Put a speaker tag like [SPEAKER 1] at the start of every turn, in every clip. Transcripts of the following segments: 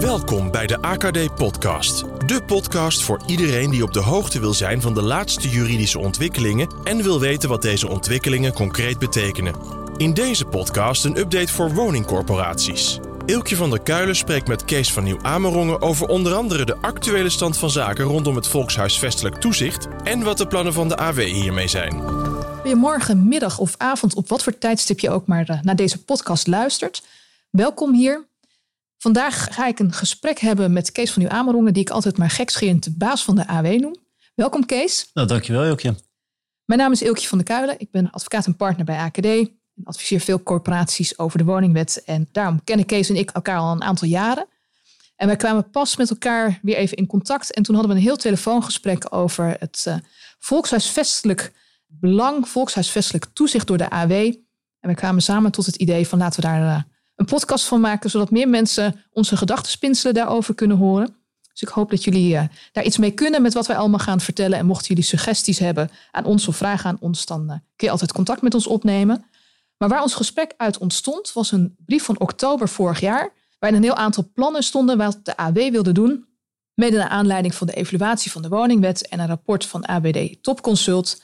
[SPEAKER 1] Welkom bij de AKD Podcast. De podcast voor iedereen die op de hoogte wil zijn van de laatste juridische ontwikkelingen en wil weten wat deze ontwikkelingen concreet betekenen. In deze podcast een update voor woningcorporaties. Ilkje van der Kuilen spreekt met Kees van Nieuw-Amerongen over onder andere de actuele stand van zaken rondom het Volkshuisvestelijk Toezicht en wat de plannen van de AW hiermee zijn.
[SPEAKER 2] Goedemorgen, middag of avond, op wat voor tijdstip je ook maar eh, naar deze podcast luistert. Welkom hier. Vandaag ga ik een gesprek hebben met Kees van Nieuw-Amerongen, die ik altijd maar gekscherend de baas van de AW noem. Welkom Kees.
[SPEAKER 3] Nou, dankjewel Ilkje.
[SPEAKER 2] Mijn naam is Ilkje van der Kuilen. Ik ben advocaat en partner bij AKD. Ik adviseer veel corporaties over de woningwet. En daarom kennen Kees en ik elkaar al een aantal jaren. En wij kwamen pas met elkaar weer even in contact. En toen hadden we een heel telefoongesprek over het uh, volkshuisvestelijk belang, volkshuisvestelijk toezicht door de AW. En we kwamen samen tot het idee van laten we daar uh, een podcast van maken, zodat meer mensen onze gedachtenspinselen daarover kunnen horen. Dus ik hoop dat jullie uh, daar iets mee kunnen met wat wij allemaal gaan vertellen. En mochten jullie suggesties hebben aan ons of vragen aan ons, dan uh, kun je altijd contact met ons opnemen. Maar waar ons gesprek uit ontstond, was een brief van oktober vorig jaar, waarin een heel aantal plannen stonden wat de AW wilde doen. Mede naar aanleiding van de evaluatie van de woningwet en een rapport van ABD Topconsult.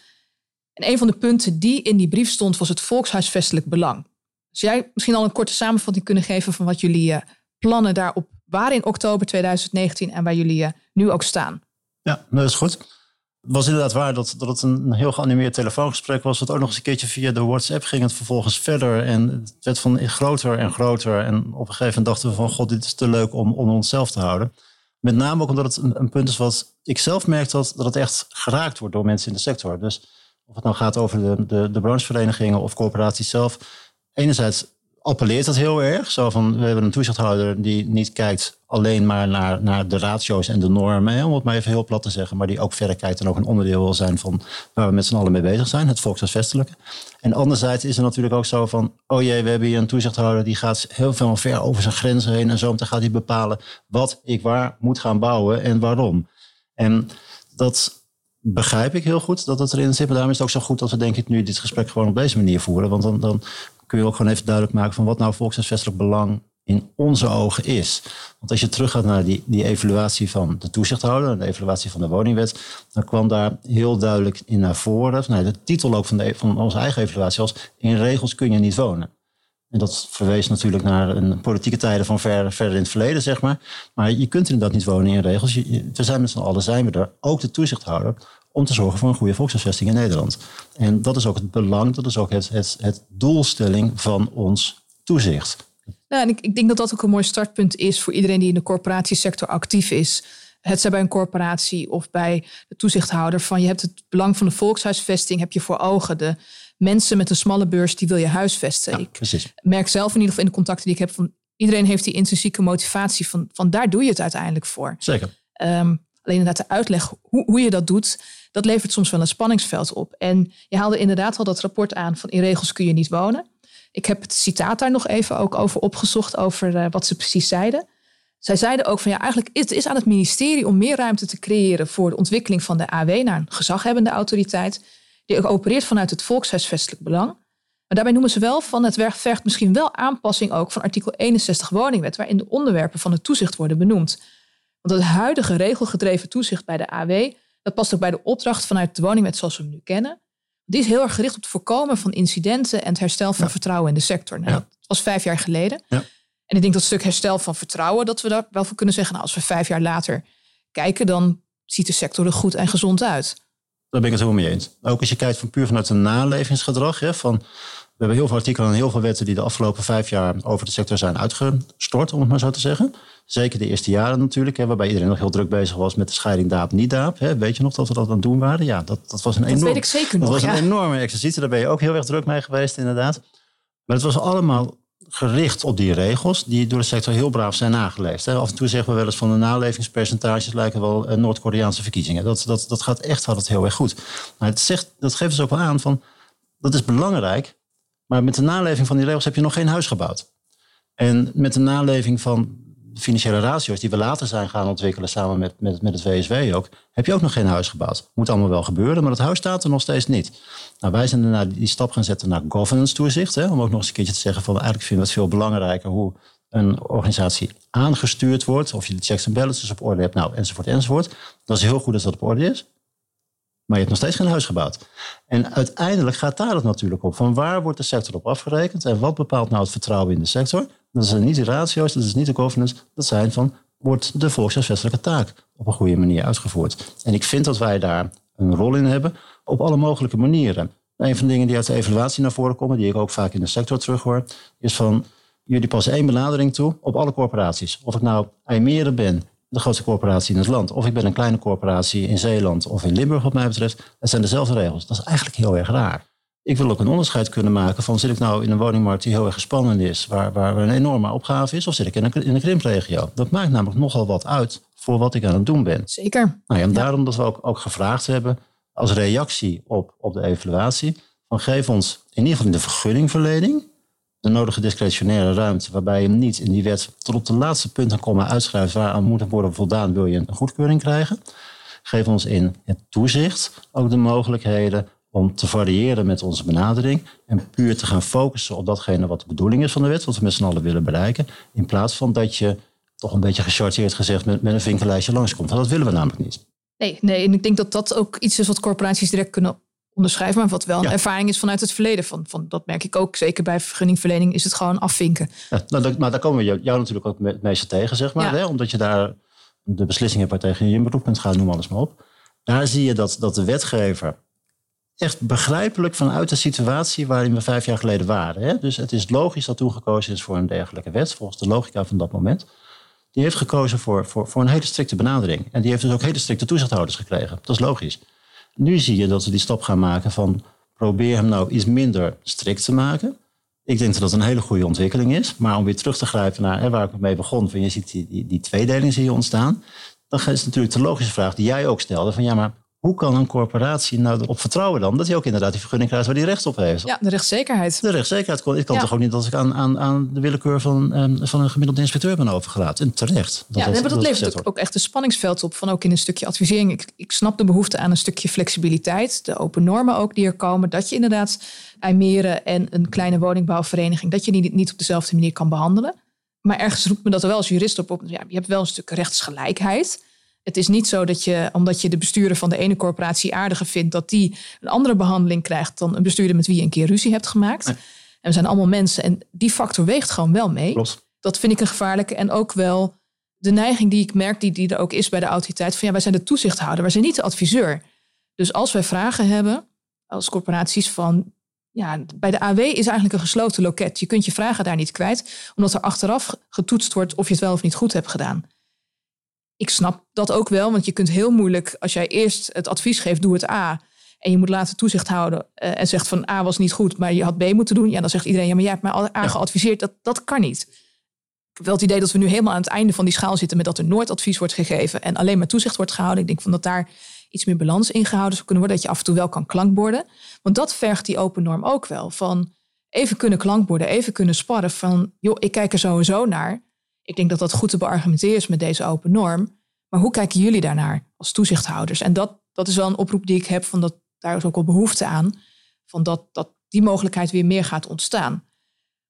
[SPEAKER 2] En een van de punten die in die brief stond, was het volkshuisvestelijk belang. Zou jij misschien al een korte samenvatting kunnen geven van wat jullie uh, plannen daarop waren in oktober 2019 en waar jullie uh, nu ook staan?
[SPEAKER 3] Ja, dat is goed. Het was inderdaad waar dat, dat het een heel geanimeerd telefoongesprek was. Wat ook nog eens een keertje via de WhatsApp ging het vervolgens verder. En het werd van groter en groter. En op een gegeven moment dachten we van... God, dit is te leuk om, om onszelf te houden. Met name ook omdat het een, punt is wat ik zelf merk... Dat, dat het echt geraakt wordt door mensen in de sector. Dus of het nou gaat over de, de, de brancheverenigingen of corporaties zelf enerzijds appelleert dat heel erg. Zo van, we hebben een toezichthouder die niet kijkt alleen maar naar, naar de ratio's en de normen, hè, om het maar even heel plat te zeggen, maar die ook verder kijkt en ook een onderdeel wil zijn van waar we met z'n allen mee bezig zijn, het volkshuisvestelijke. En anderzijds is er natuurlijk ook zo van, oh jee, we hebben hier een toezichthouder die gaat heel veel ver over zijn grenzen heen en zo, dan gaat hij bepalen wat ik waar moet gaan bouwen en waarom. En dat begrijp ik heel goed dat het erin zit. Maar daarom is het ook zo goed dat we denk ik nu dit gesprek gewoon op deze manier voeren. Want dan, dan kun je ook gewoon even duidelijk maken van wat nou volkshuisvestelijk belang in onze ogen is. Want als je teruggaat naar die, die evaluatie van de toezichthouder, de evaluatie van de woningwet, dan kwam daar heel duidelijk in naar voren. Nou, de titel ook van, de, van onze eigen evaluatie was: In regels kun je niet wonen. En dat verwees natuurlijk naar een politieke tijden van ver, verder in het verleden, zeg maar. Maar je kunt inderdaad niet wonen in regels. we zijn met z'n allen zijn we er, ook de toezichthouder, om te zorgen voor een goede volkshuisvesting in Nederland. En dat is ook het belang, dat is ook het, het, het doelstelling van ons toezicht.
[SPEAKER 2] Nou, en ik, ik denk dat dat ook een mooi startpunt is voor iedereen die in de corporatiesector actief is. Het zij bij een corporatie of bij de toezichthouder. Van je hebt het belang van de volkshuisvesting heb je voor ogen. De mensen met een smalle beurs, die wil je huisvesten.
[SPEAKER 3] Ja, precies.
[SPEAKER 2] Ik merk zelf in ieder geval in de contacten die ik heb van iedereen heeft die intrinsieke motivatie van, van daar doe je het uiteindelijk voor.
[SPEAKER 3] Zeker.
[SPEAKER 2] Um, alleen inderdaad de uitleg hoe, hoe je dat doet, dat levert soms wel een spanningsveld op. En je haalde inderdaad al dat rapport aan van in regels kun je niet wonen. Ik heb het citaat daar nog even ook over opgezocht, over uh, wat ze precies zeiden. Zij zeiden ook van ja, eigenlijk is het is aan het ministerie om meer ruimte te creëren voor de ontwikkeling van de AW naar een gezaghebbende autoriteit, die opereert vanuit het volkshuisvestelijk belang. Maar daarbij noemen ze wel van het vergt misschien wel aanpassing ook van artikel 61 woningwet, waarin de onderwerpen van het toezicht worden benoemd. Want het huidige regelgedreven toezicht bij de AW dat past ook bij de opdracht vanuit de woningwet zoals we hem nu kennen. Die is heel erg gericht op het voorkomen van incidenten en het herstel van vertrouwen in de sector. Nou, Dat was vijf jaar geleden.
[SPEAKER 3] Ja.
[SPEAKER 2] En ik denk dat stuk herstel van vertrouwen, dat we daar wel voor kunnen zeggen, nou, als we vijf jaar later kijken, dan ziet de sector er goed en gezond uit.
[SPEAKER 3] Daar ben ik het helemaal mee eens. Ook als je kijkt van puur vanuit een nalevingsgedrag, hè, van we hebben heel veel artikelen en heel veel wetten die de afgelopen vijf jaar over de sector zijn uitgestort, om het maar zo te zeggen. Zeker de eerste jaren natuurlijk, hè, waarbij iedereen nog heel druk bezig was met de scheiding daap. Hè. Weet je nog dat we dat aan het doen waren? Ja, dat, dat was een enorm,
[SPEAKER 2] dat weet ik zeker nog.
[SPEAKER 3] Dat was
[SPEAKER 2] ja.
[SPEAKER 3] een enorme exercitie. Daar ben je ook heel erg druk mee geweest, inderdaad. Maar het was allemaal gericht op die regels die door de sector heel braaf zijn nageleefd. Af en toe zeggen we wel eens van de nalevingspercentages lijken wel uh, Noord-Koreaanse verkiezingen. Dat, dat, dat gaat echt altijd heel erg goed. Maar het zegt, dat geeft dus ook wel aan van dat is belangrijk, maar met de naleving van die regels heb je nog geen huis gebouwd. En met de naleving van financiële ratio's die we later zijn gaan ontwikkelen samen met, met, het VSW ook, heb je ook nog geen huis gebouwd. Moet allemaal wel gebeuren, maar het huis staat er nog steeds niet. Nou, wij zijn daarna die stap gaan zetten naar governance toezicht. Hè, om ook nog eens een keertje te zeggen van eigenlijk vinden we het veel belangrijker hoe een organisatie aangestuurd wordt, of je de checks en balances op orde hebt, nou, enzovoort, enzovoort. Dat is heel goed dat dat op orde is. Maar je hebt nog steeds geen huis gebouwd. En uiteindelijk gaat daar het natuurlijk op. Van waar wordt de sector op afgerekend? En wat bepaalt nou het vertrouwen in de sector? Dat zijn niet de ratio's, dat is niet de governance. Dat zijn van, wordt de volkshuisvestelijke taak op een goede manier uitgevoerd? En ik vind dat wij daar een rol in hebben op alle mogelijke manieren. Een van de dingen die uit de evaluatie naar voren komen, die ik ook vaak in de sector terughoor, is van jullie passen één benadering toe op alle corporaties. Of ik nou IJmeren ben, de grootste corporatie in het land, of ik ben een kleine corporatie in Zeeland of in Limburg wat mij betreft, het zijn dezelfde regels. Dat is eigenlijk heel erg raar. Ik wil ook een onderscheid kunnen maken van zit ik nou in een woningmarkt die heel erg spannend is, waar, waar een enorme opgave is, of zit ik in een, in een krimpregio. Dat maakt namelijk nogal wat uit voor wat ik aan het doen ben.
[SPEAKER 2] Zeker.
[SPEAKER 3] Nou ja, en daarom dat we ook, ook gevraagd hebben als reactie op, op de evaluatie, van geef ons in ieder geval in de vergunningverlening de nodige discretionaire ruimte, waarbij je niet in die wet tot op de laatste punt en komma uitschrijft waaraan moet worden voldaan, wil je een goedkeuring krijgen. Geef ons in het toezicht ook de mogelijkheden om te variëren met onze benadering en puur te gaan focussen op datgene wat de bedoeling is van de wet, wat we met z'n allen willen bereiken, in plaats van dat je toch een beetje gechargeerd gezegd met, met een vinkerlijstje langskomt. Want dat willen we namelijk niet.
[SPEAKER 2] Nee, nee, en ik denk dat dat ook iets is wat corporaties direct kunnen onderschrijven, maar wat wel een ervaring is vanuit het verleden. Van, van, dat merk ik ook, zeker bij vergunningverlening is het gewoon afvinken.
[SPEAKER 3] Ja, nou, maar daar komen we jou, natuurlijk ook het meeste tegen, zeg maar. Hè? Omdat je daar de beslissing hebt waartegen je in beroep kunt gaan, noem alles maar op. Daar zie je dat, dat de wetgever echt begrijpelijk vanuit de situatie waarin we vijf jaar geleden waren. Hè? Dus het is logisch dat toen gekozen is voor een dergelijke wet, volgens de logica van dat moment. Die heeft gekozen voor, voor, voor een hele strikte benadering. En die heeft dus ook hele strikte toezichthouders gekregen. Dat is logisch. Nu zie je dat we die stap gaan maken van probeer hem nou iets minder strikt te maken. Ik denk dat dat een hele goede ontwikkeling is. Maar om weer terug te grijpen naar hè, waar ik mee begon, van je ziet die, die, die tweedeling zie ontstaan. Dan is natuurlijk de logische vraag die jij ook stelde: van ja, maar hoe kan een corporatie nou erop vertrouwen dan dat hij ook inderdaad die vergunning krijgt waar hij recht op heeft?
[SPEAKER 2] Ja, de rechtszekerheid.
[SPEAKER 3] De rechtszekerheid. Ik kan toch ook niet als ik aan, aan, aan de willekeur van, um, van een gemiddelde inspecteur ben overgelaten. En terecht.
[SPEAKER 2] Dat ja, dat, dat, levert ook, ook, echt een spanningsveld op van ook in een stukje advisering. Ik, ik snap de behoefte aan een stukje flexibiliteit. De open normen ook die er komen. Dat je inderdaad IJmeren en een kleine woningbouwvereniging, dat je die niet op dezelfde manier kan behandelen. Maar ergens roept me dat er wel als jurist op. op ja, je hebt wel een stuk rechtsgelijkheid. Het is niet zo dat je, omdat je de bestuurder van de ene corporatie aardiger vindt, dat die een andere behandeling krijgt dan een bestuurder met wie je een keer ruzie hebt gemaakt. En we zijn allemaal mensen en die factor weegt gewoon wel mee. Dat vind ik een gevaarlijke. En ook wel de neiging die ik merk, die, die er ook is bij de autoriteit, van ja, wij zijn de toezichthouder, wij zijn niet de adviseur. Dus als wij vragen hebben als corporaties van, ja, bij de AW is eigenlijk een gesloten loket. Je kunt je vragen daar niet kwijt, omdat er achteraf getoetst wordt of je het wel of niet goed hebt gedaan ik snap dat ook wel, want je kunt heel moeilijk, als jij eerst het advies geeft, doe het A. En je moet later toezicht houden uh, en zegt van A was niet goed, maar je had B moeten doen. Ja, dan zegt iedereen, ja, maar jij hebt mij A geadviseerd. Dat, dat kan niet. Ik heb wel het idee dat we nu helemaal aan het einde van die schaal zitten met dat er nooit advies wordt gegeven en alleen maar toezicht wordt gehouden. Ik denk van dat daar iets meer balans in gehouden zou kunnen worden, dat je af en toe wel kan klankborden. Want dat vergt die open norm ook wel. Van even kunnen klankborden, even kunnen sparren van, joh, ik kijk er sowieso naar. Ik denk dat dat goed te beargumenteren is met deze open norm. Maar hoe kijken jullie daarnaar als toezichthouders? En dat, dat is wel een oproep die ik heb, van dat, daar is ook wel behoefte aan, van dat, dat die mogelijkheid weer meer gaat ontstaan.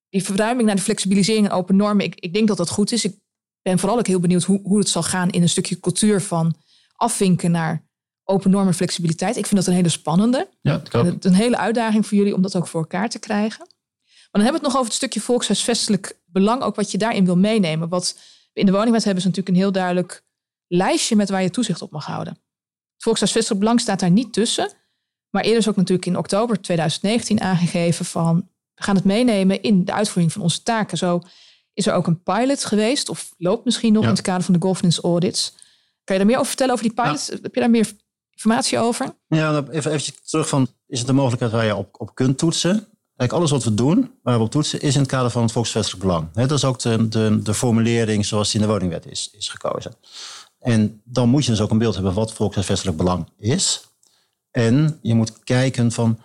[SPEAKER 2] Die verruiming naar de flexibilisering en open normen, ik, ik denk dat dat goed is. Ik ben vooral ook heel benieuwd hoe, hoe het zal gaan in een stukje cultuur van afvinken naar open normen flexibiliteit. Ik vind dat een hele spannende. Ja, het een hele uitdaging voor jullie om dat ook voor elkaar te krijgen. Maar dan hebben we het nog over het stukje volkshuisvestelijk belang, ook wat je daarin wil meenemen. Wat in de woningwet hebben ze natuurlijk een heel duidelijk lijstje met waar je toezicht op mag houden. Het volkshuisvestelijk belang staat daar niet tussen. Maar eerder is ook natuurlijk in oktober 2019 aangegeven van we gaan het meenemen in de uitvoering van onze taken. Zo is er ook een pilot geweest, of loopt misschien nog in het kader van de governance audits. Kan je daar meer over vertellen over die pilot? Heb je daar meer informatie over?
[SPEAKER 3] Ja, nou, even, even terug van, is het een mogelijkheid waar je op, op kunt toetsen? Alles wat we doen, waar we op toetsen, is in het kader van het volksvestelijk belang. dat is ook de, de, formulering zoals die in de woningwet is, is gekozen. En dan moet je dus ook een beeld hebben wat volkshuisvestelijk belang is. En je moet kijken van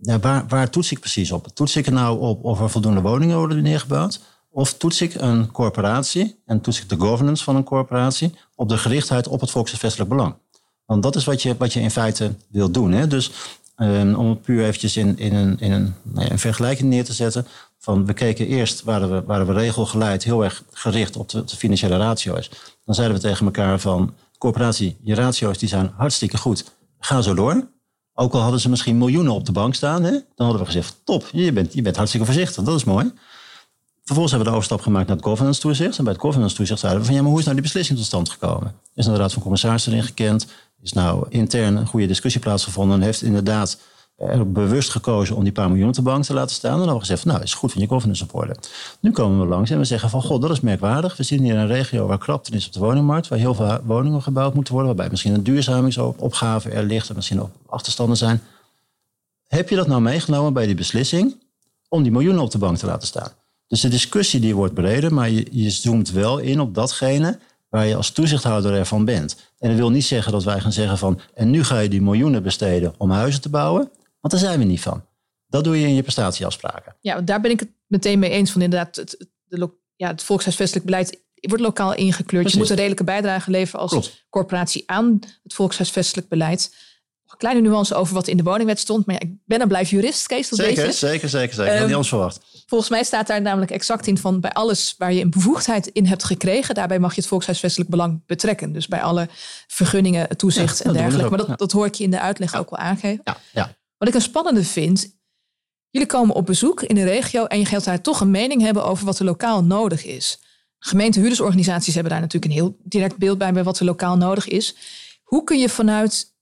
[SPEAKER 3] ja, waar, waar toets ik precies op? Toets ik er nou op of er voldoende woningen worden neergebouwd? Of toets ik een corporatie en toets ik de governance van een corporatie op de gerichtheid op het volkshuisvestelijk belang? Want dat is wat je, wat je in feite wil doen. Hè? Dus um, om het puur eventjes in, in, een, in een, nou een vergelijking neer te zetten. Van, we keken eerst, waren we, waren we regelgeleid, heel erg gericht op de, de financiële ratio's. Dan zeiden we tegen elkaar van, corporatie, je ratio's die zijn hartstikke goed. Ga zo door. Ook al hadden ze misschien miljoenen op de bank staan, hè, dan hadden we gezegd, top, je bent, je bent hartstikke voorzichtig, dat is mooi. Vervolgens hebben we de overstap gemaakt naar het governance toezicht. En bij het governance toezicht zeiden we van ja, maar hoe is nou die beslissing tot stand gekomen? Is nou de raad van commissarissen erin gekend? Is nou intern een goede discussie plaatsgevonden? En heeft inderdaad er bewust gekozen om die paar miljoen op de bank te laten staan. En dan hebben we gezegd, nou, is goed van je governance orde. Nu komen we langs en we zeggen van, god, dat is merkwaardig. We zitten hier in een regio waar krapte is op de woningmarkt, waar heel veel woningen gebouwd moeten worden, waarbij misschien een duurzamingsopgave er ligt en misschien ook achterstanden zijn. Heb je dat nou meegenomen bij die beslissing om die miljoenen op de bank te laten staan? Dus de discussie die wordt breder, maar je, je zoomt wel in op datgene waar je als toezichthouder ervan bent. En dat wil niet zeggen dat wij gaan zeggen van... en nu ga je die miljoenen besteden om huizen te bouwen. Want daar zijn we niet van. Dat doe je in je prestatieafspraken.
[SPEAKER 2] Ja, daar ben ik het meteen mee eens van inderdaad. Het, de, ja, het volkshuisvestelijk beleid wordt lokaal ingekleurd. Je moet een redelijke bijdrage leveren als corporatie aan het volkshuisvestelijk beleid kleine nuance over wat in de woningwet stond. Maar ja, ik ben een blijf jurist, Kees, dat
[SPEAKER 3] zeker. Zeker, zeker, zeker. Um, niet anders verwacht.
[SPEAKER 2] Volgens mij staat daar namelijk exact in van bij alles waar je een bevoegdheid in hebt gekregen, daarbij mag je het volkshuisvestelijk belang betrekken. Dus bij alle vergunningen, toezicht en dergelijke. Maar dat, dat hoor ik je in de uitleg ook wel aangeven.
[SPEAKER 3] Ja, ja.
[SPEAKER 2] Wat ik een spannende vind, jullie komen op bezoek in de regio en je gaat daar toch een mening hebben over wat er lokaal nodig is. Gemeentehuurdersorganisaties hebben daar natuurlijk een heel direct beeld bij bij wat er lokaal nodig is. Hoe kun je vanuit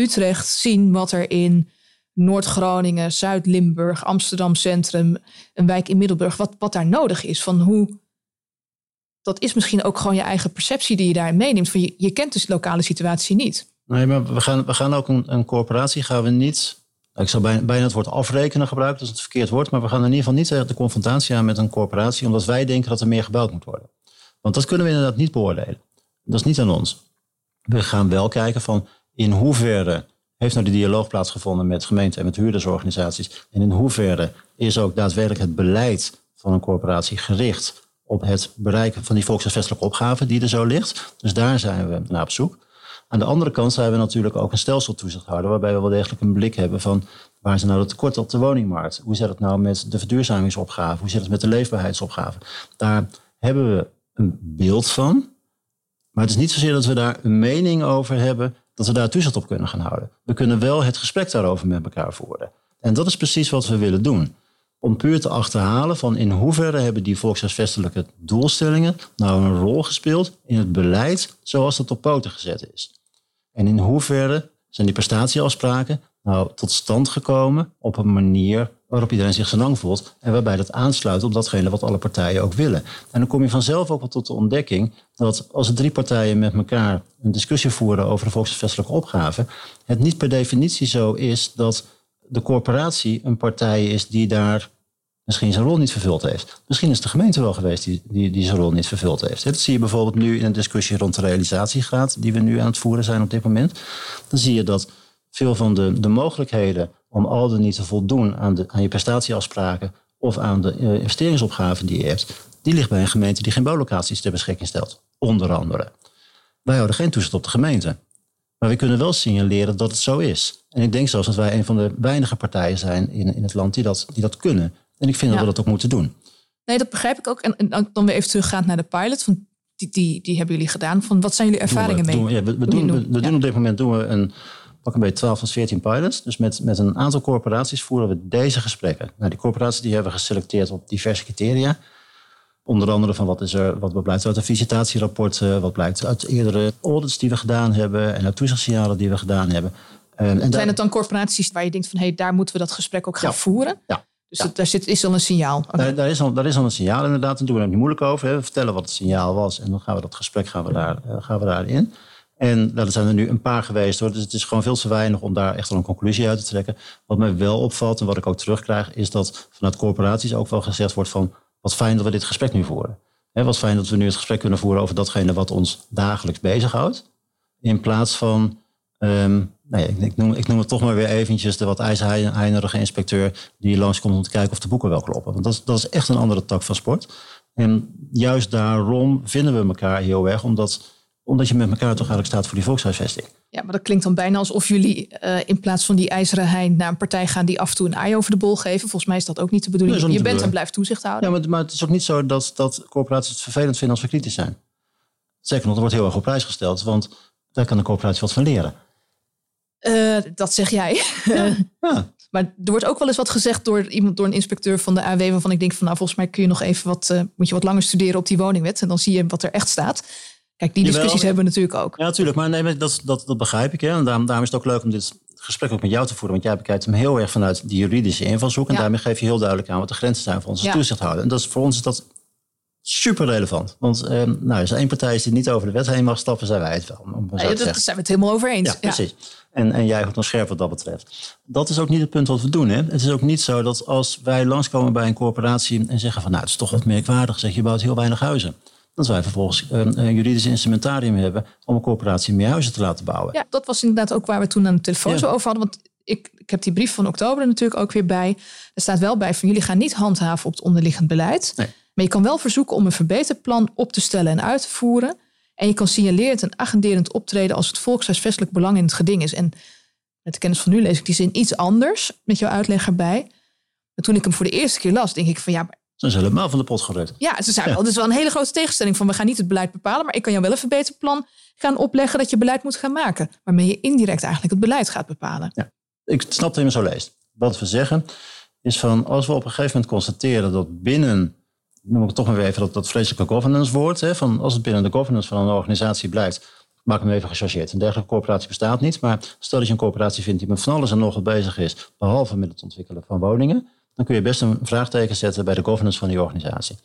[SPEAKER 2] Utrecht zien wat er in Noord-Groningen, Zuid-Limburg, Amsterdam Centrum, een wijk in Middelburg, wat, wat daar nodig is. Van hoe, dat is misschien ook gewoon je eigen perceptie die je daarin meeneemt. Van je, kent de lokale situatie niet.
[SPEAKER 3] Nee, maar we gaan, we gaan ook een, corporatie, gaan we niet, ik zou bijna, bijna het woord afrekenen gebruiken, dat is het verkeerd woord, maar we gaan in ieder geval niet de confrontatie aan met een corporatie, omdat wij denken dat er meer gebouwd moet worden. Want dat kunnen we inderdaad niet beoordelen. Dat is niet aan ons. We gaan wel kijken van in hoeverre heeft nou die dialoog plaatsgevonden met gemeenten en met huurdersorganisaties? En in hoeverre is ook daadwerkelijk het beleid van een corporatie gericht op het bereiken van die volkshuisvestelijke opgave die er zo ligt? Dus daar zijn we naar op zoek. Aan de andere kant zijn we natuurlijk ook een stelseltoezichthouder, waarbij we wel degelijk een blik hebben van waar is nou de tekort op de woningmarkt? Hoe zit het nou met de verduurzamingsopgave? Hoe zit het met de leefbaarheidsopgave? Daar hebben we een beeld van. Maar het is niet zozeer dat we daar een mening over hebben dat we daar toezicht op kunnen gaan houden. We kunnen wel het gesprek daarover met elkaar voeren. En dat is precies wat we willen doen. Om puur te achterhalen van in hoeverre hebben die volkshuisvestelijke doelstellingen nou een rol gespeeld in het beleid zoals dat op poten gezet is. En in hoeverre zijn die prestatieafspraken nou tot stand gekomen op een manier waarop iedereen zich zijn lang voelt en waarbij dat aansluit op datgene wat alle partijen ook willen. En dan kom je vanzelf ook wel tot de ontdekking dat als drie partijen met elkaar een discussie voeren over de volksvestelijke opgave, het niet per definitie zo is dat de corporatie een partij is die daar misschien zijn rol niet vervuld heeft. Misschien is de gemeente wel geweest die, die, die zijn rol niet vervuld heeft. Dat zie je bijvoorbeeld nu in een discussie rond de realisatiegraad die we nu aan het voeren zijn op dit moment. Dan zie je dat veel van de, de mogelijkheden om al dan niet te voldoen aan, de, aan je prestatieafspraken of aan de uh, investeringsopgaven die je hebt, die ligt bij een gemeente die geen bouwlocaties ter beschikking stelt. Onder andere. Wij houden geen toezicht op de gemeente. Maar we kunnen wel signaleren dat het zo is. En ik denk zelfs dat wij een van de weinige partijen zijn in, in het land die dat, die dat kunnen. En ik vind dat we dat ook moeten doen.
[SPEAKER 2] Nee, dat begrijp ik ook. En, en dan weer even teruggaan naar de pilot. Van die, die, die hebben jullie gedaan. Van wat zijn jullie ervaringen mee?
[SPEAKER 3] we, ja, we, doen, we, we doen op dit moment doen we een pak een beetje 12 tot 14 pilots. Dus met, met een aantal corporaties voeren we deze gesprekken. Nou, die corporaties die hebben we geselecteerd op diverse criteria. Onder andere van wat, is er, wat blijkt uit de visitatierapporten, wat blijkt uit eerdere audits die we gedaan hebben en uit toezichtssignalen die we gedaan hebben.
[SPEAKER 2] En, Zijn het dan corporaties waar je denkt van hé, hey, daar moeten we dat gesprek ook gaan voeren?
[SPEAKER 3] Ja.
[SPEAKER 2] Dus Dat, daar zit, is al een signaal.
[SPEAKER 3] Daar, daar, is al, daar is al een signaal inderdaad. En doen we er niet moeilijk over. Hè. We vertellen wat het signaal was en dan gaan we dat gesprek gaan we daar, uh, gaan we daarin. En nou, er zijn er nu een paar geweest hoor. Dus het is gewoon veel te weinig om daar echt al een conclusie uit te trekken. Wat mij wel opvalt en wat ik ook terugkrijg, is dat vanuit corporaties ook wel gezegd wordt van wat fijn dat we dit gesprek nu voeren. He, wat fijn dat we nu het gesprek kunnen voeren over datgene wat ons dagelijks bezighoudt. In plaats van, um, nou ja, ik, noem, ik noem het toch maar weer eventjes de wat ijzerheinerige inspecteur die langskomt om te kijken of de boeken wel kloppen. Want dat dat is echt een andere tak van sport. En juist daarom vinden we elkaar heel erg, omdat Omdat je met elkaar toch eigenlijk staat voor die volkshuisvesting.
[SPEAKER 2] Ja, maar dat klinkt dan bijna alsof jullie uh, in plaats van die ijzeren hein naar een partij gaan die af en toe een ei over de bol geven. Volgens mij is dat ook niet de bedoeling.
[SPEAKER 3] Nee,
[SPEAKER 2] je bent
[SPEAKER 3] en
[SPEAKER 2] blijft toezicht houden.
[SPEAKER 3] Ja, maar, maar, het is ook niet zo dat, dat corporaties het vervelend vinden als we kritisch zijn. Zeker nog, er wordt heel erg op prijs gesteld, want daar kan de corporatie wat van leren.
[SPEAKER 2] Uh, dat zeg jij.
[SPEAKER 3] Ja, ja.
[SPEAKER 2] Maar er wordt ook wel eens wat gezegd door iemand, door een inspecteur van de AW, waarvan ik denk van nou, volgens mij kun je nog even wat, uh, moet je wat langer studeren op die woningwet. En dan zie je wat er echt staat. Kijk, die discussies hebben we natuurlijk ook.
[SPEAKER 3] Ja, natuurlijk. Maar nee, dat, dat, dat begrijp ik. Hè. En daarom, daarom is het ook leuk om dit gesprek ook met jou te voeren. Want jij bekijkt hem heel erg vanuit die juridische invalshoek. En daarmee geef je heel duidelijk aan wat de grenzen zijn voor onze ja. toezichthouder. En dat is, voor ons is dat super relevant. Want eh, nou, als er één partij is die niet over de wet heen mag stappen, zijn wij het wel.
[SPEAKER 2] Om ja, dat zijn we het helemaal over eens.
[SPEAKER 3] Ja, precies. En, en jij goed dan scherp wat dat betreft. Dat is ook niet het punt wat we doen. Hè? Het is ook niet zo dat als wij langskomen bij een corporatie en zeggen van nou, het is toch wat merkwaardig, zeg je bouwt heel weinig huizen dat wij vervolgens een, een juridisch instrumentarium hebben om een corporatie meer huizen te laten bouwen.
[SPEAKER 2] Ja, dat was inderdaad ook waar we toen aan de telefoon zo over hadden. Want ik, ik heb die brief van oktober natuurlijk ook weer bij. Er staat wel bij van jullie gaan niet handhaven op het onderliggend beleid.
[SPEAKER 3] Nee.
[SPEAKER 2] Maar je kan wel verzoeken om een verbeterplan op te stellen en uit te voeren. En je kan signalerend en agenderend optreden als het volkshuisvestelijk belang in het geding is. En met de kennis van nu lees ik die zin iets anders met jouw uitleg erbij. Maar toen ik hem voor de eerste keer las, denk ik van ja,
[SPEAKER 3] zijn ze helemaal van de pot gerukt.
[SPEAKER 2] Ja, ze zijn wel. Is wel een hele grote tegenstelling van we gaan niet het beleid bepalen, maar ik kan jou wel een verbeterplan gaan opleggen dat je beleid moet gaan maken. Waarmee je indirect eigenlijk het beleid gaat bepalen.
[SPEAKER 3] Ja, ik snap het helemaal zo leest. Wat we zeggen is van als we op een gegeven moment constateren dat binnen, noem ik toch maar weer even dat, dat vreselijke governance woord, hè, van als het binnen de governance van een organisatie blijkt, maak hem even gechargeerd. Een dergelijke corporatie bestaat niet, maar stel dat je een corporatie vindt die met van alles en nog wat bezig is, behalve met het ontwikkelen van woningen dan kun je best een vraagteken zetten bij de governance van die organisatie.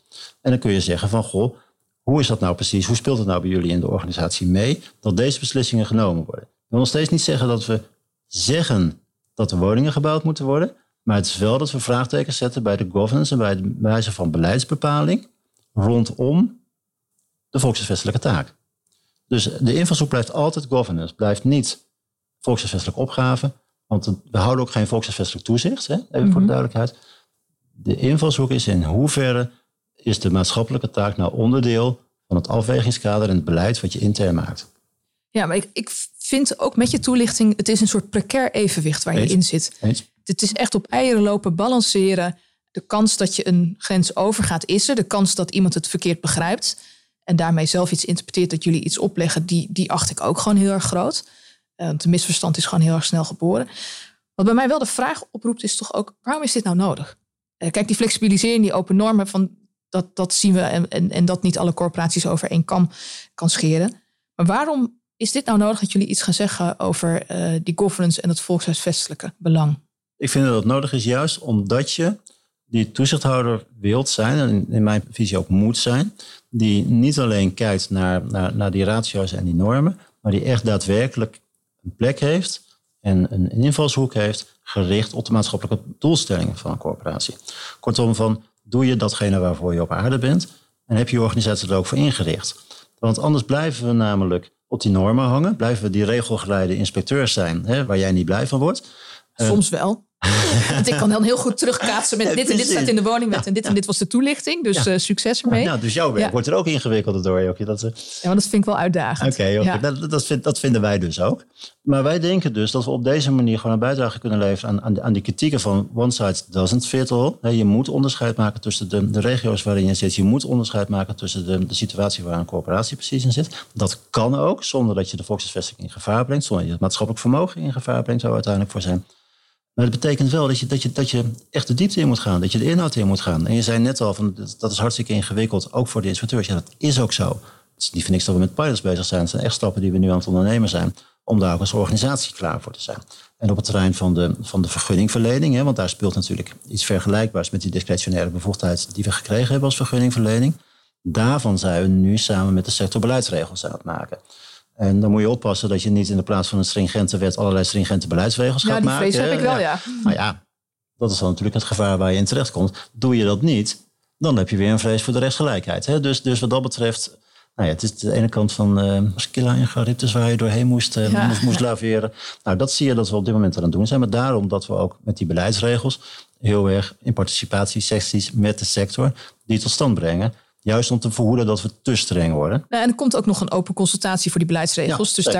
[SPEAKER 3] En dan kun je zeggen van, goh, hoe is dat nou precies? Hoe speelt het nou bij jullie in de organisatie mee dat deze beslissingen genomen worden? Ik wil nog steeds niet zeggen dat we zeggen dat er woningen gebouwd moeten worden, maar het is wel dat we vraagtekens zetten bij de governance en bij de wijze van beleidsbepaling rondom de volkshuisvestelijke taak. Dus de invalshoek blijft altijd governance, blijft niet volkshuisvestelijke opgave, want we houden ook geen volkshuisvestelijk toezicht, hè? even voor de mhm. duidelijkheid. De invalshoek is in hoeverre is de maatschappelijke taak nou onderdeel van het afwegingskader en het beleid wat je intern maakt.
[SPEAKER 2] Ja, maar ik, ik vind ook met je toelichting, het is een soort precair evenwicht waar je in zit. Het is echt op eieren lopen, balanceren. De kans dat je een grens overgaat is er. De kans dat iemand het verkeerd begrijpt en daarmee zelf iets interpreteert dat jullie iets opleggen, die, die acht ik ook gewoon heel erg groot. Uh, het misverstand is gewoon heel erg snel geboren. Wat bij mij wel de vraag oproept is toch ook, waarom is dit nou nodig? Uh, kijk, die flexibilisering, die open normen, van, dat, dat zien we en, en, en dat niet alle corporaties over één kam kan scheren. Maar waarom is dit nou nodig dat jullie iets gaan zeggen over uh, die governance en het volkshuisvestelijke belang?
[SPEAKER 3] Ik vind dat het nodig is juist omdat je die toezichthouder wilt zijn, en in mijn visie ook moet zijn, die niet alleen kijkt naar, naar, naar die ratio's en die normen, maar die echt daadwerkelijk een plek heeft en een invalshoek heeft gericht op de maatschappelijke doelstellingen van een corporatie. Kortom, van doe je datgene waarvoor je op aarde bent en heb je je organisatie er ook voor ingericht. Want anders blijven we namelijk op die normen hangen, blijven we die regelgeleide inspecteurs zijn, hè, waar jij niet blij van wordt.
[SPEAKER 2] Soms wel. Want ik kan dan heel goed terugkaatsen met dit en dit staat in de woningwet en dit en dit was de toelichting. Dus uh, succes ermee.
[SPEAKER 3] Ja, dus jouw werk wordt er ook ingewikkelder door, Jokje. Dat,
[SPEAKER 2] ja, maar dat vind ik wel uitdagend.
[SPEAKER 3] Oké, dat, dat, vind, dat, vinden wij dus ook. Maar wij denken dus dat we op deze manier gewoon een bijdrage kunnen leveren aan, aan, aan die kritieken van one size doesn't fit all. Je moet onderscheid maken tussen de, de regio's waarin je zit. Je moet onderscheid maken tussen de, de situatie waar een corporatie precies in zit. Dat kan ook zonder dat je de volkshuisvesting in gevaar brengt. Zonder dat je het maatschappelijk vermogen in gevaar brengt, zou uiteindelijk voor zijn. Maar dat betekent wel dat je, dat, je, dat je echt de diepte in moet gaan. Dat je de inhoud in moet gaan. En je zei net al, van, dat is hartstikke ingewikkeld. Ook voor de inspecteurs. Ja, dat is ook zo. Het is niet voor niks dat we met pilots bezig zijn. Het zijn echt stappen die we nu aan het ondernemen zijn. Om daar ook als organisatie klaar voor te zijn. En op het terrein van de, van de vergunningverlening. Hè, want daar speelt natuurlijk iets vergelijkbaars met die discretionaire bevoegdheid die we gekregen hebben als vergunningverlening. Daarvan zijn we nu samen met de sector beleidsregels aan het maken. En dan moet je oppassen dat je niet in de plaats van een stringente wet allerlei stringente beleidsregels gaat maken. Ja,
[SPEAKER 2] die vrees heb ik wel, ja.
[SPEAKER 3] Maar ja, dat is dan natuurlijk het gevaar waar je in terecht komt. Doe je dat niet, dan heb je weer een vrees voor de rechtsgelijkheid. Hè? Dus, dus wat dat betreft, nou ja, het is de ene kant van uh, Skilla en Charybdis waar je doorheen moest, uh, moest, moest laveren. Nou, dat zie je dat we op dit moment aan het doen zijn. Maar daarom dat we ook met die beleidsregels heel erg in participatiesecties met de sector die tot stand brengen Juist om te verhoeden dat we te streng worden.
[SPEAKER 2] Nou, en er komt ook nog een open consultatie voor die beleidsregels.
[SPEAKER 3] Ja,
[SPEAKER 2] dus
[SPEAKER 3] zeker.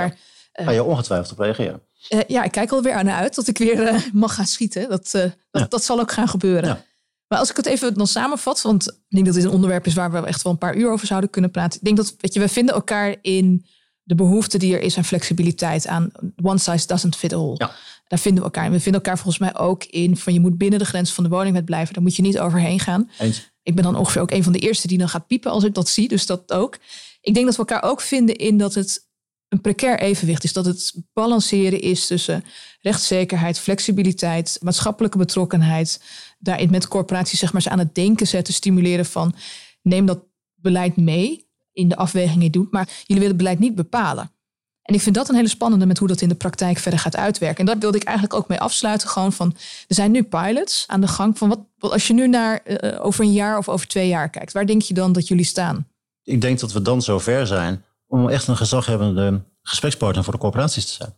[SPEAKER 2] daar,
[SPEAKER 3] Ga je ongetwijfeld op reageren.
[SPEAKER 2] eh, ja, ik kijk alweer aan uit dat ik weer eh, mag gaan schieten. Dat, eh, dat,
[SPEAKER 3] Ja.
[SPEAKER 2] dat zal ook gaan gebeuren.
[SPEAKER 3] Ja.
[SPEAKER 2] Maar als ik het even dan samenvat, want ik denk dat dit een onderwerp is waar we echt wel een paar uur over zouden kunnen praten. Ik denk dat, weet je, we vinden elkaar in de behoefte die er is aan flexibiliteit, aan one size doesn't fit all.
[SPEAKER 3] Ja.
[SPEAKER 2] Daar vinden we elkaar. En we vinden elkaar volgens mij ook in van je moet binnen de grens van de woningwet blijven. Daar moet je niet overheen gaan.
[SPEAKER 3] Eens.
[SPEAKER 2] Ik ben dan ongeveer ook een van de eerste die dan gaat piepen als ik dat zie. Dus dat ook. Ik denk dat we elkaar ook vinden in dat het een precair evenwicht is. Dat het balanceren is tussen rechtszekerheid, flexibiliteit, maatschappelijke betrokkenheid. Daarin met corporaties zeg maar, ze aan het denken zetten, stimuleren van neem dat beleid mee in de afwegingen die je doet. Maar jullie willen het beleid niet bepalen. En ik vind dat een hele spannende met hoe dat in de praktijk verder gaat uitwerken. En daar wilde ik eigenlijk ook mee afsluiten. Gewoon van, er zijn nu pilots aan de gang. Van wat, als je nu naar eh, over een jaar of over twee jaar kijkt, waar denk je dan dat jullie staan?
[SPEAKER 3] Ik denk dat we dan zover zijn om echt een gezaghebbende gesprekspartner voor de corporaties te zijn.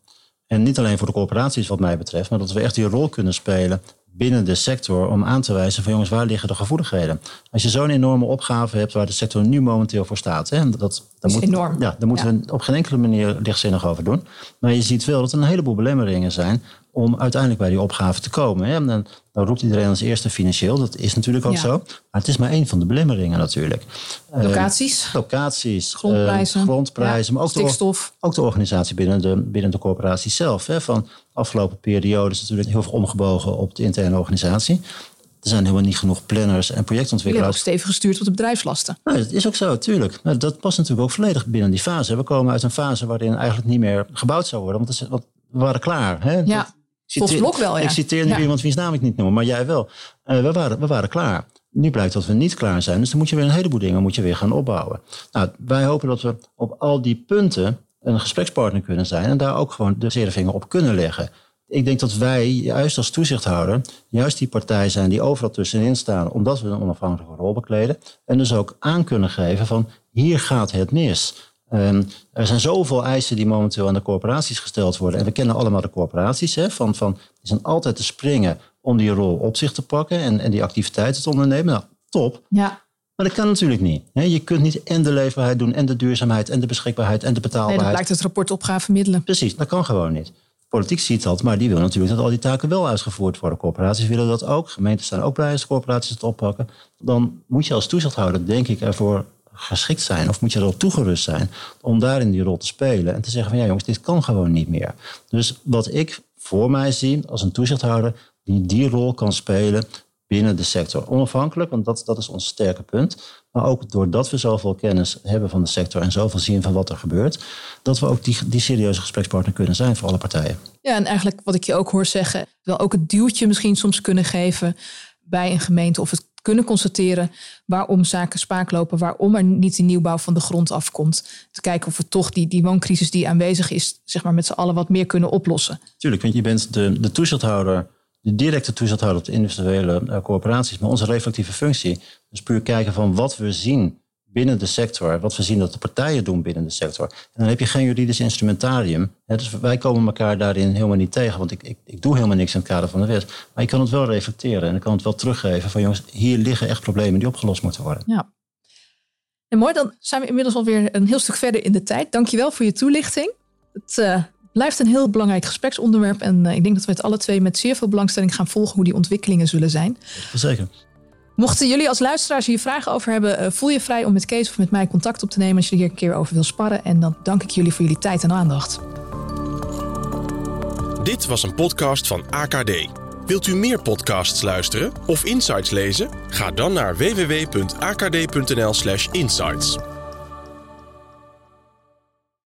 [SPEAKER 3] En niet alleen voor de corporaties wat mij betreft, maar dat we echt die rol kunnen spelen binnen de sector om aan te wijzen van jongens, waar liggen de gevoeligheden? Als je zo'n enorme opgave hebt waar de sector nu momenteel voor staat, hè, dat, dat,
[SPEAKER 2] is
[SPEAKER 3] moet,
[SPEAKER 2] enorm.
[SPEAKER 3] Ja, daar moeten we op geen enkele manier lichtzinnig over doen. Maar je ziet wel dat er een heleboel belemmeringen zijn om uiteindelijk bij die opgave te komen. Hè. En dan, dan roept iedereen als eerste financieel, dat is natuurlijk ook
[SPEAKER 2] Ja.
[SPEAKER 3] zo. Maar het is maar één van de belemmeringen natuurlijk. Eh,
[SPEAKER 2] Locaties,
[SPEAKER 3] locaties, eh,
[SPEAKER 2] grondprijzen,
[SPEAKER 3] grondprijzen
[SPEAKER 2] ja,
[SPEAKER 3] maar ook de,
[SPEAKER 2] stikstof.
[SPEAKER 3] ook de organisatie binnen de, binnen de corporatie zelf. Hè. Van de afgelopen periode is natuurlijk heel veel omgebogen op de interne organisatie. Er zijn helemaal niet genoeg planners en
[SPEAKER 2] Jullie hebben ook
[SPEAKER 3] projectontwikkelaars.
[SPEAKER 2] stevig gestuurd op de bedrijfslasten.
[SPEAKER 3] Nou, dat is ook zo, tuurlijk. Maar dat past natuurlijk ook volledig binnen die fase. We komen uit een fase waarin eigenlijk niet meer gebouwd zou worden. Want, het is- want we waren klaar. Hè.
[SPEAKER 2] Ja, volgens Blok wel, ja.
[SPEAKER 3] Ik citeer nu
[SPEAKER 2] Ja.
[SPEAKER 3] iemand wiens naam ik niet noem, maar jij wel. Eh, we, waren, we waren klaar. Nu blijkt dat we niet klaar zijn. Dus dan moet je weer een heleboel dingen moet je weer gaan opbouwen. Nou, wij hopen dat we op al die punten een gesprekspartner kunnen zijn. En daar ook gewoon de zere vinger op kunnen leggen. Ik denk dat wij, juist als toezichthouder, juist die partij zijn die overal tussenin staan, omdat we een onafhankelijke rol bekleden. En dus ook aan kunnen geven van hier gaat het mis. Ehm, er zijn zoveel eisen die momenteel aan de corporaties gesteld worden. En we kennen allemaal de corporaties. Hè, van, van, die zijn altijd te springen om die rol op zich te pakken en, en die activiteiten te ondernemen. Nou, top.
[SPEAKER 2] Ja,
[SPEAKER 3] Maar dat kan natuurlijk niet. Hè. Je kunt niet en de leefbaarheid doen en de duurzaamheid en de beschikbaarheid en de
[SPEAKER 2] nee, dat
[SPEAKER 3] betaalbaarheid.
[SPEAKER 2] blijkt het rapport opgave middelen.
[SPEAKER 3] Precies, dat kan gewoon niet. Politiek ziet dat, maar die wil natuurlijk dat al die taken wel uitgevoerd worden. Corporaties willen dat ook. Gemeenten staan ook blij als corporaties het oppakken. Dan moet je als toezichthouder, denk ik, ervoor geschikt zijn. Of moet je erop toegerust zijn om daarin die rol te spelen. En te zeggen van ja jongens, dit kan gewoon niet meer. Dus wat ik voor mij zie als een toezichthouder die die rol kan spelen binnen de sector. Onafhankelijk, want dat, dat is ons sterke punt. Maar ook doordat we zoveel kennis hebben van de sector en zoveel zien van wat er gebeurt, dat we ook die, die serieuze gesprekspartner kunnen zijn voor alle partijen.
[SPEAKER 2] Ja, en eigenlijk wat ik je ook hoor zeggen, wel ook het duwtje misschien soms kunnen geven bij een gemeente of het kunnen constateren waarom zaken spaak lopen, waarom er niet die nieuwbouw van de grond afkomt. Te kijken of we toch die, die wooncrisis die aanwezig is, zeg maar met z'n allen wat meer kunnen oplossen.
[SPEAKER 3] Tuurlijk, want je bent de, de toezichthouder, de directe toezichthouder op de individuele eh, corporaties, maar onze reflectieve functie, dus puur kijken van wat we zien binnen de sector, wat we zien dat de partijen doen binnen de sector. En dan heb je geen juridisch instrumentarium. Dus wij komen elkaar daarin helemaal niet tegen, want ik, ik, ik doe helemaal niks in het kader van de wet. Maar je kan het wel reflecteren en ik kan het wel teruggeven van jongens, hier liggen echt problemen die opgelost moeten worden.
[SPEAKER 2] Ja. En mooi, dan zijn we inmiddels alweer een heel stuk verder in de tijd. Dankjewel voor je toelichting. Het eh, blijft een heel belangrijk gespreksonderwerp. En eh, ik denk dat we het alle twee met zeer veel belangstelling gaan volgen hoe die ontwikkelingen zullen zijn.
[SPEAKER 3] Zeker.
[SPEAKER 2] Mochten jullie als luisteraars hier vragen over hebben, eh, voel je vrij om met Kees of met mij contact op te nemen als je er hier een keer over wil sparren. En dan dank ik jullie voor jullie tijd en aandacht.
[SPEAKER 1] Dit was een podcast van AKD. Wilt u meer podcasts luisteren of insights lezen? Ga dan naar www.akd.nl/insights.